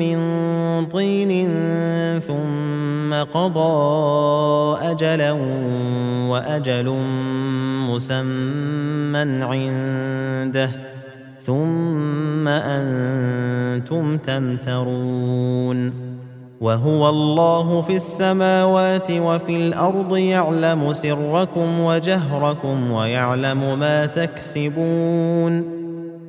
من طين ثم قضى أجلا وأجل مسمى عنده ثم أنتم تمترون وهو الله في السماوات وفي الأرض يعلم سركم وجهركم ويعلم ما تكسبون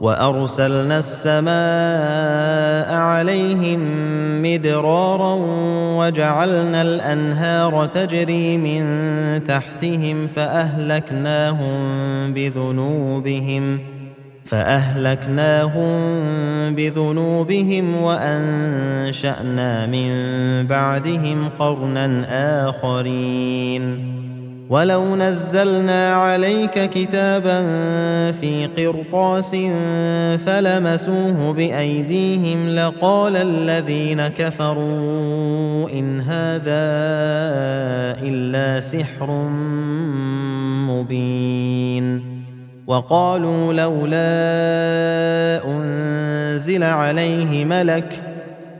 وأرسلنا السماء عليهم مدرارا وجعلنا الأنهار تجري من تحتهم فأهلكناهم بذنوبهم فأهلكناهم بذنوبهم وأنشأنا من بعدهم قرنا آخرين ولو نزلنا عليك كتابا في قرطاس فلمسوه بأيديهم لقال الذين كفروا إن هذا إلا سحر مبين وقالوا لولا أنزل عليه ملك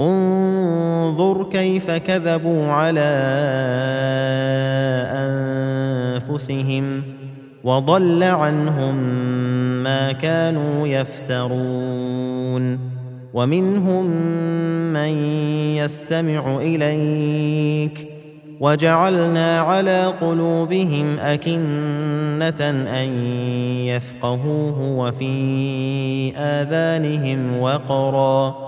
انظر كيف كذبوا على أنفسهم وضل عنهم ما كانوا يفترون ومنهم من يستمع إليك وجعلنا على قلوبهم أكنة أن يفقهوه وفي آذانهم وقرا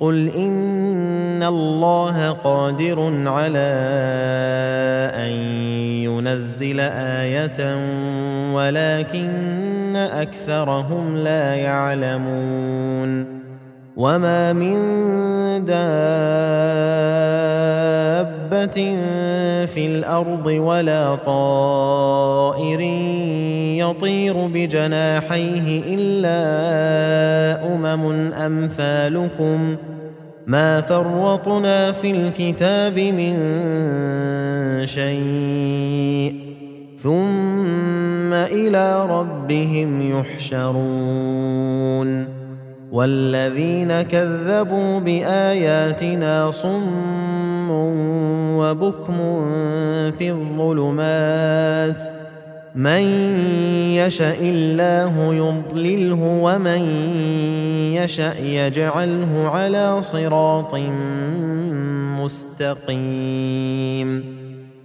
قل إن الله قادر على أن ينزل آية ولكن أكثرهم لا يعلمون وما من دابه في الأرض ولا طائر يطير بجناحيه إلا أمم أمثالكم. ما فرطنا في الكتاب من شيء. ثم إلى ربهم يحشرون. والذين كذبوا بآياتنا صم وبكم في الظلمات من يشا الله يضلله ومن يشا يجعله على صراط مستقيم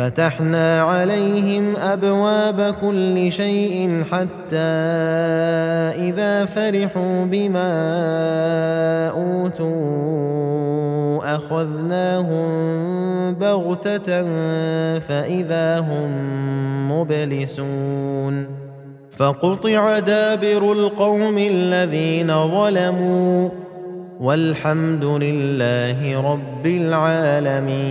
فتحنا عليهم أبواب كل شيء حتى إذا فرحوا بما أوتوا أخذناهم بغتة فإذا هم مبلسون فقطع دابر القوم الذين ظلموا والحمد لله رب العالمين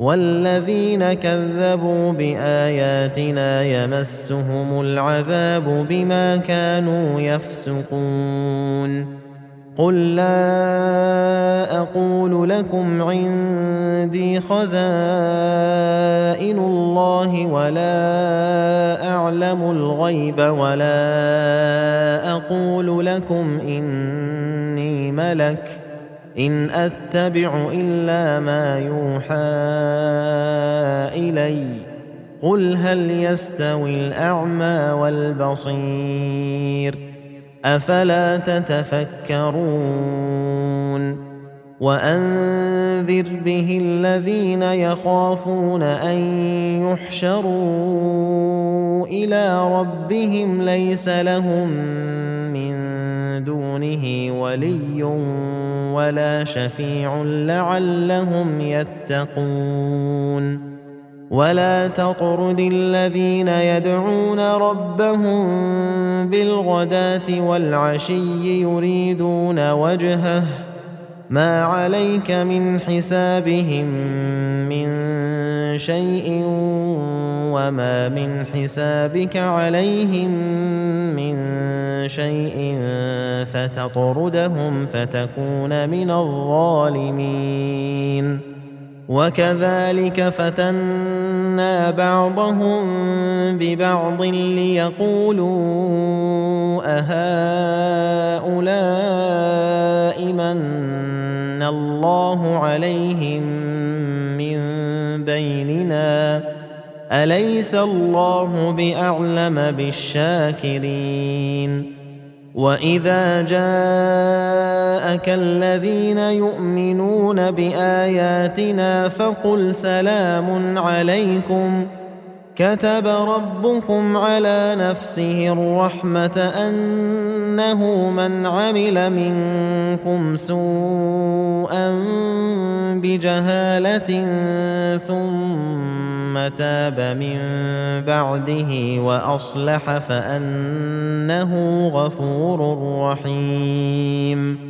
والذين كذبوا بآياتنا يمسهم العذاب بما كانوا يفسقون. قل لا أقول لكم عندي خزائن الله ولا أعلم الغيب ولا أقول لكم إني ملك إن أتبع إلا ما يوحى إلي. قل هل يستوي الأعمى والبصير؟ أفلا تتفكرون؟ وأنذر به الذين يخافون أن يحشروا إلى ربهم ليس لهم من دونه ولي ولا شفيع لعلهم يتقون ولا تطرد الذين يدعون ربهم بالغداة والعشي يريدون وجهه ما عليك من حسابهم من شيء وما من حسابك عليهم من شيء فتطردهم فتكون من الظالمين. وكذلك فتنا بعضهم ببعض ليقولوا أهؤلاء من الله عليهم من بيننا. أليس الله بأعلم بالشاكرين؟ وإذا جاءك الذين يؤمنون بآياتنا فقل سلام عليكم. كتب ربكم على نفسه الرحمة أنه من عمل منكم سوءا بجهالة ثم تاب من بعده وأصلح فأنه غفور رحيم.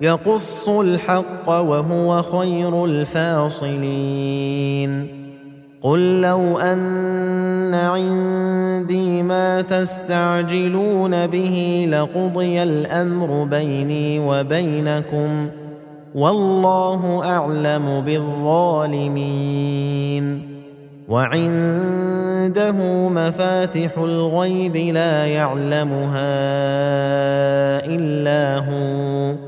يقص الحق وهو خير الفاصلين. قل لو أن عندي ما تستعجلون به لقضي الأمر بيني وبينكم والله أعلم بالظالمين. وعنده مفاتح الغيب لا يعلمها إلا هو.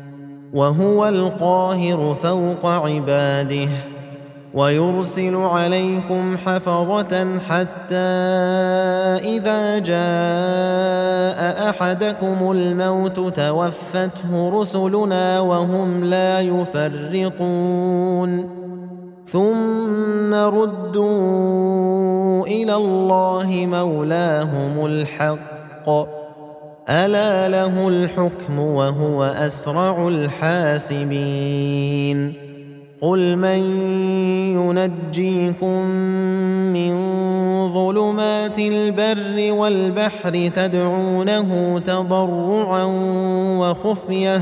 وهو القاهر فوق عباده ويرسل عليكم حفظة حتى إذا جاء أحدكم الموت توفته رسلنا وهم لا يفرطون ثم ردوا إلى الله مولاهم الحق ألا له الحكم وهو أسرع الحاسبين قل من ينجيكم من ظلمات البر والبحر تدعونه تضرعا وخفية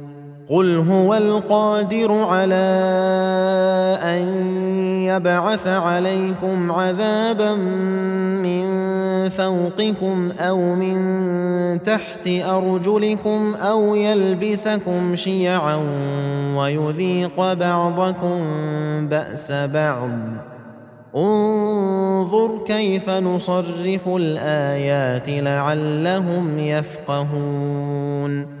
قل هو القادر على ان يبعث عليكم عذابا من فوقكم أو من تحت ارجلكم أو يلبسكم شيعا ويذيق بعضكم باس بعض. انظر كيف نصرف الايات لعلهم يفقهون.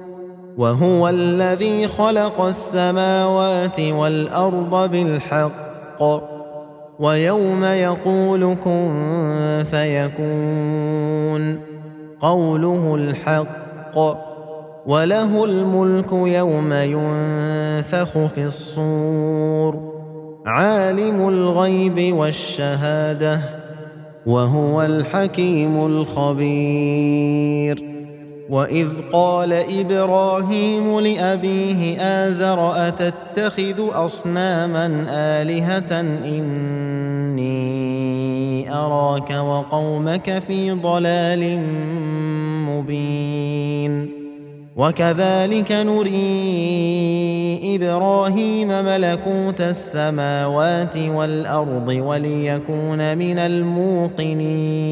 وهو الذي خلق السماوات والأرض بالحق. ويوم يقول كن فيكون. قوله الحق. وله الملك يوم ينفخ في الصور. عالم الغيب والشهادة. وهو الحكيم الخبير. واذ قال إبراهيم لابيه ازر اتتخذ اصناما الهه اني اراك وقومك في ضلال مبين وكذلك نري إبراهيم ملكوت السماوات والارض وليكون من الموقنين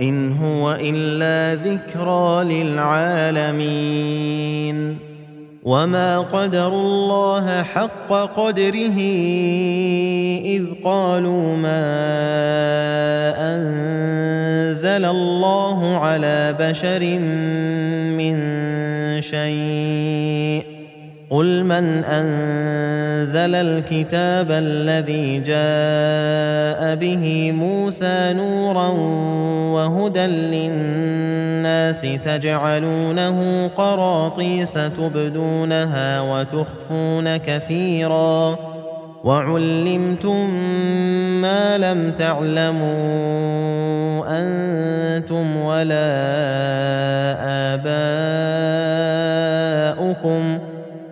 إن هو إلا ذكرى للعالمين. وما قدروا الله حق قدره اذ قالوا ما انزل الله على بشر من شيء قل من انزل الكتاب الذي جاء به موسى نورا وهدى للناس تجعلونه قراطيس تبدونها وتخفون كثيرا وعلمتم ما لم تعلموا أنتم ولا اباؤكم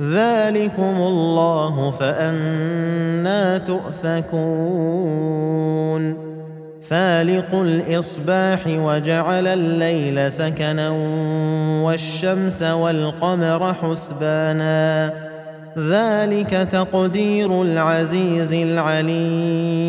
ذلكم الله فأنا تؤفكون فالق الإصباح وجعل الليل سكنا والشمس والقمر حسبانا ذلك تقدير العزيز العليم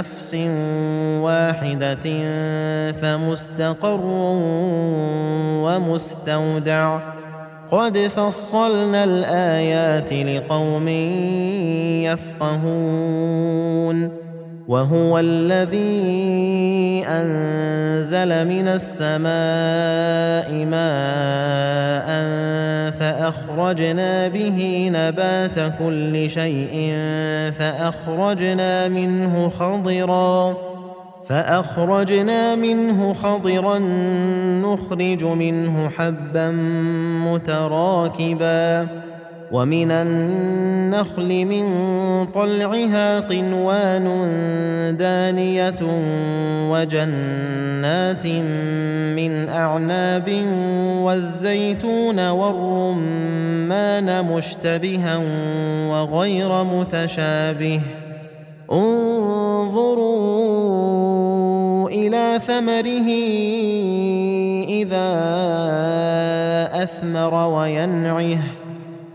نفس واحدة فمستقر ومستودع. قد فصلنا الآيات لقوم يفقهون. وهو الذي أنزل من السماء ماء فأخرجنا به نبات كل شيء فأخرجنا منه خضرا فأخرجنا منه خضرا نخرج منه حبا متراكبا ومن النخل من طلعها قنوان دانية وجنات من أعناب والزيتون والرمان مشتبها وغير متشابه. انظروا إلى ثمره إذا أثمر وينعه.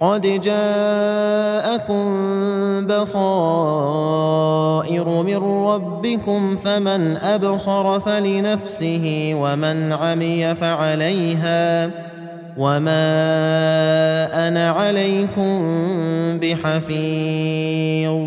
قد جاءكم بصائر من ربكم فمن أبصر فلنفسه ومن عمي فعليها وما أنا عليكم بحفيظ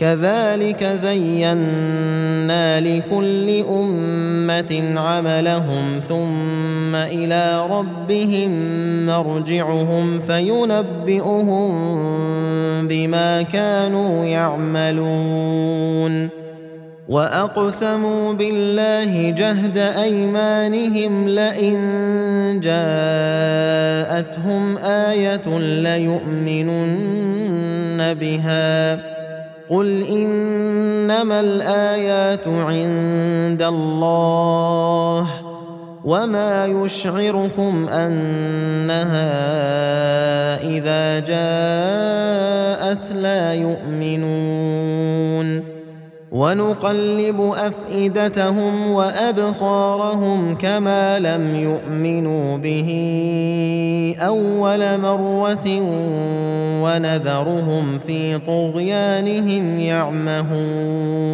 كذلك زينا لكل أمة عملهم ثم إلى ربهم مرجعهم فينبئهم بما كانوا يعملون. وأقسموا بالله جهد أيمانهم لئن جاءتهم آية ليؤمنن بها. قل انما الايات عند الله وما يشعركم انها اذا جاءت لا يؤمنون ونقلب أفئدتهم وأبصارهم كما لم يؤمنوا به أول مرة ونذرهم في طغيانهم يعمهون.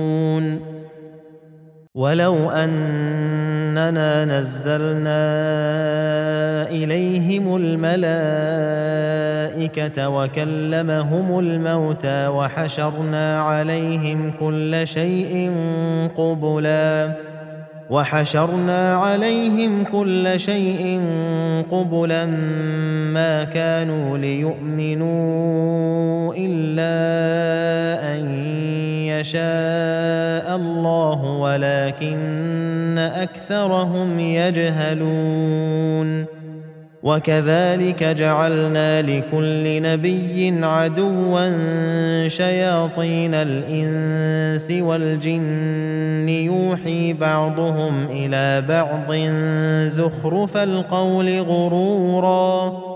ولو إننا نزلنا إليهم الملائكة وكلمهم الموتى وحشرنا عليهم كل شيء قبلا وحشرنا عليهم كل شيء قبلا ما كانوا ليؤمنوا إلا أن يشاء الله ولكن اكثرهم يجهلون وكذلك جعلنا لكل نبي عدوا شياطين الانس والجن يوحي بعضهم إلى بعض زخرف القول غرورا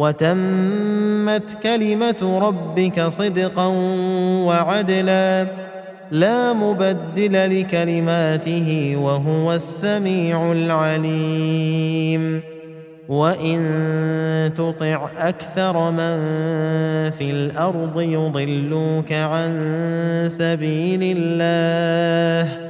وتمت كلمة ربك صدقا وعدلا لا مبدل لكلماته وهو السميع العليم. وإن تطع أكثر من في الأرض يضلوك عن سبيل الله.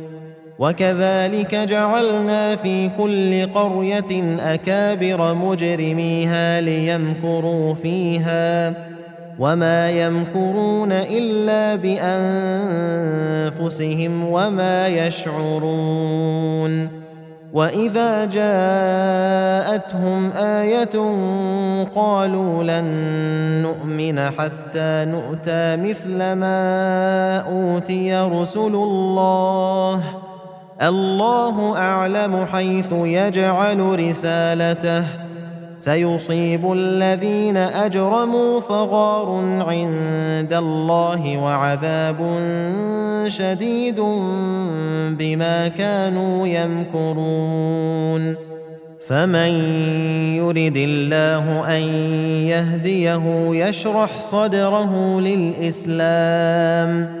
وكذلك جعلنا في كل قرية أكابر مجرميها ليمكروا فيها وما يمكرون إلا بأنفسهم وما يشعرون وإذا جاءتهم آية قالوا لن نؤمن حتى نؤتى مثل ما أوتي رسل الله الله أعلم حيث يجعل رسالته. سيصيب الذين أجرموا صغار عند الله وعذاب شديد بما كانوا يمكرون. فمن يرد الله أن يهديه يشرح صدره للإسلام.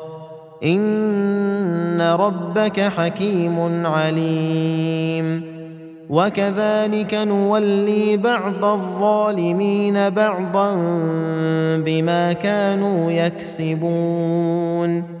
إن ربك حكيم عليم. وكذلك نولي بعض الظالمين بعضا بما كانوا يكسبون.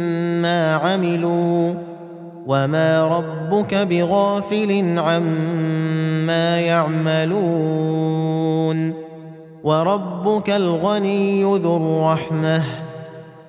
عملوا وما ربك بغافل عما يعملون وربك الغني ذو الرحمه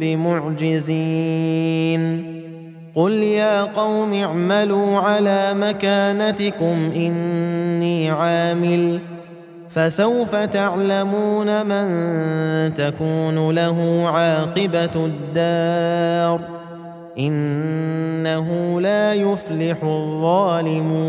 بمعجزين. قل يا قوم اعملوا على مكانتكم إني عامل. فسوف تعلمون من تكون له عاقبة الدار. إنه لا يفلح الظالمون.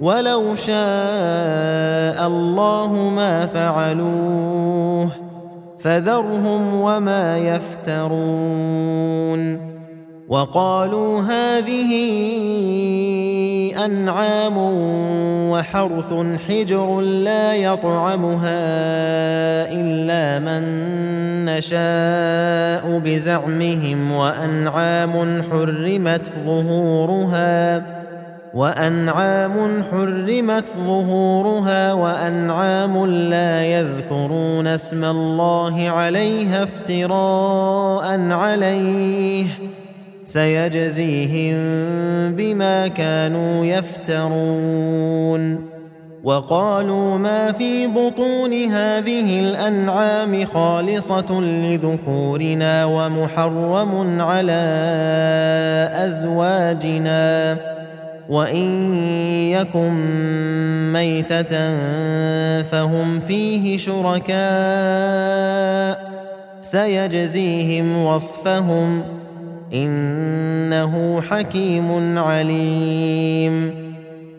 ولو شاء الله ما فعلوه فذرهم وما يفترون وقالوا هذه أنعام وحرث حجر لا يطعمها إلا من نشاء بزعمهم وأنعام حرمت ظهورها وأنعام حرمت ظهورها وأنعام لا يذكرون اسم الله عليها افتراء عليه سيجزيهم بما كانوا يفترون وقالوا ما في بطون هذه الأنعام خالصة لذكورنا ومحرم على أزواجنا وإن يكن ميتة فهم فيه شركاء سيجزيهم وصفهم إنه حكيم عليم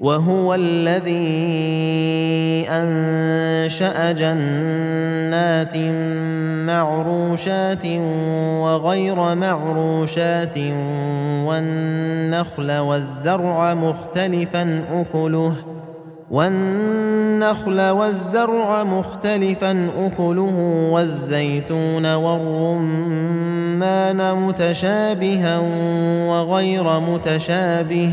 وهو الذي أنشأ جنات معروشات وغير معروشات والنخل والزرع مختلفا أكله والنخل والزرع مختلفا أكله والزيتون والرمان متشابها وغير متشابه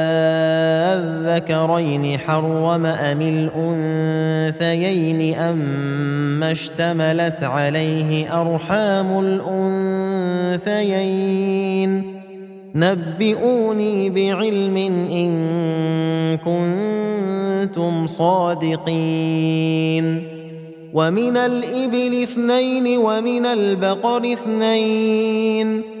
أذكرين حرم أم الأنثيين أما اشتملت عليه أرحام الأنثيين؟ نبئوني بعلم إن كنتم صادقين. ومن الإبل اثنين ومن البقر اثنين.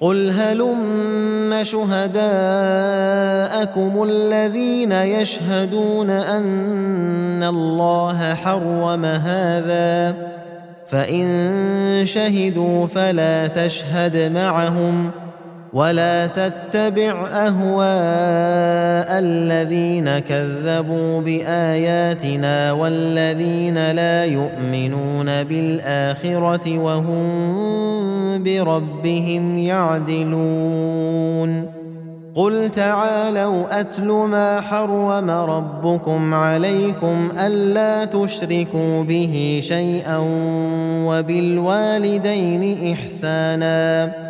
قل هلم شهداءكم الذين يشهدون ان الله حرم هذا فان شهدوا فلا تشهد معهم ولا تتبع أهواء الذين كذبوا بآياتنا والذين لا يؤمنون بالآخرة وهم بربهم يعدلون. قل تعالوا أتل ما حرم ربكم عليكم ألا تشركوا به شيئا وبالوالدين إحسانا.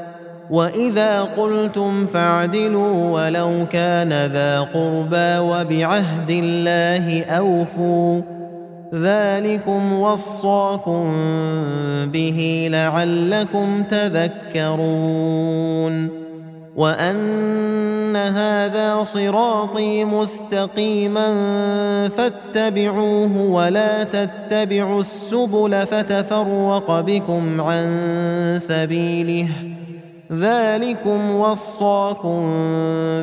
واذا قلتم فاعدلوا ولو كان ذا قربى وبعهد الله اوفوا ذلكم وصاكم به لعلكم تذكرون وان هذا صراطي مستقيما فاتبعوه ولا تتبعوا السبل فتفرق بكم عن سبيله ذلكم وصاكم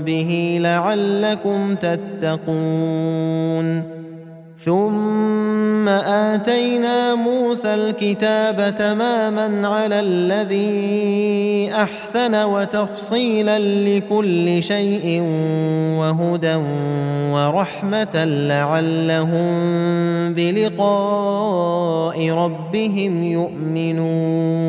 به لعلكم تتقون. ثم آتينا موسى الكتاب تماما على الذي أحسن وتفصيلا لكل شيء وهدى ورحمة لعلهم بلقاء ربهم يؤمنون.